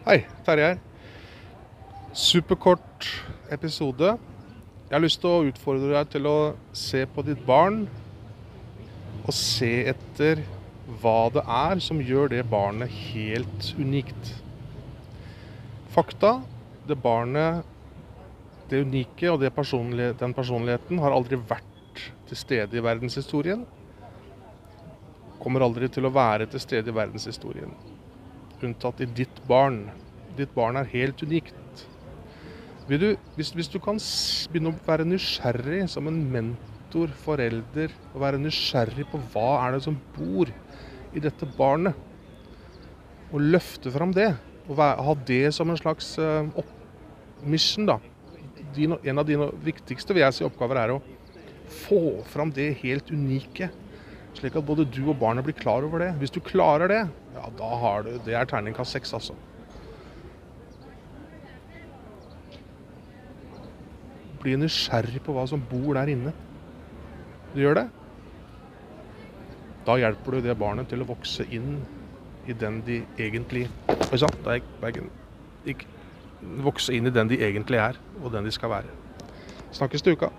Hei, Terje her. Superkort episode. Jeg har lyst til å utfordre deg til å se på ditt barn og se etter hva det er som gjør det barnet helt unikt. Fakta det barnet, det unike og det personlighet, den personligheten har aldri vært til stede i verdenshistorien. Kommer aldri til å være til stede i verdenshistorien. Unntatt i ditt barn. Ditt barn er helt unikt. Du, hvis, hvis du kan begynne å være nysgjerrig som en mentor, forelder, og være nysgjerrig på hva er det som bor i dette barnet, og løfte fram det, og ha det som en slags eh, mission, da. Din, en av dine viktigste vil jeg si, oppgaver er å få fram det helt unike. Slik at både du og barnet blir klar over det. Hvis du klarer det, ja, da har du Det er terningkast seks, altså. Bli nysgjerrig på hva som bor der inne. Du gjør det? Da hjelper du det barnet til å vokse inn i den de egentlig Oi sann, da gikk bagen. Vokse inn i den de egentlig er, og den de skal være. Snakkes til uka.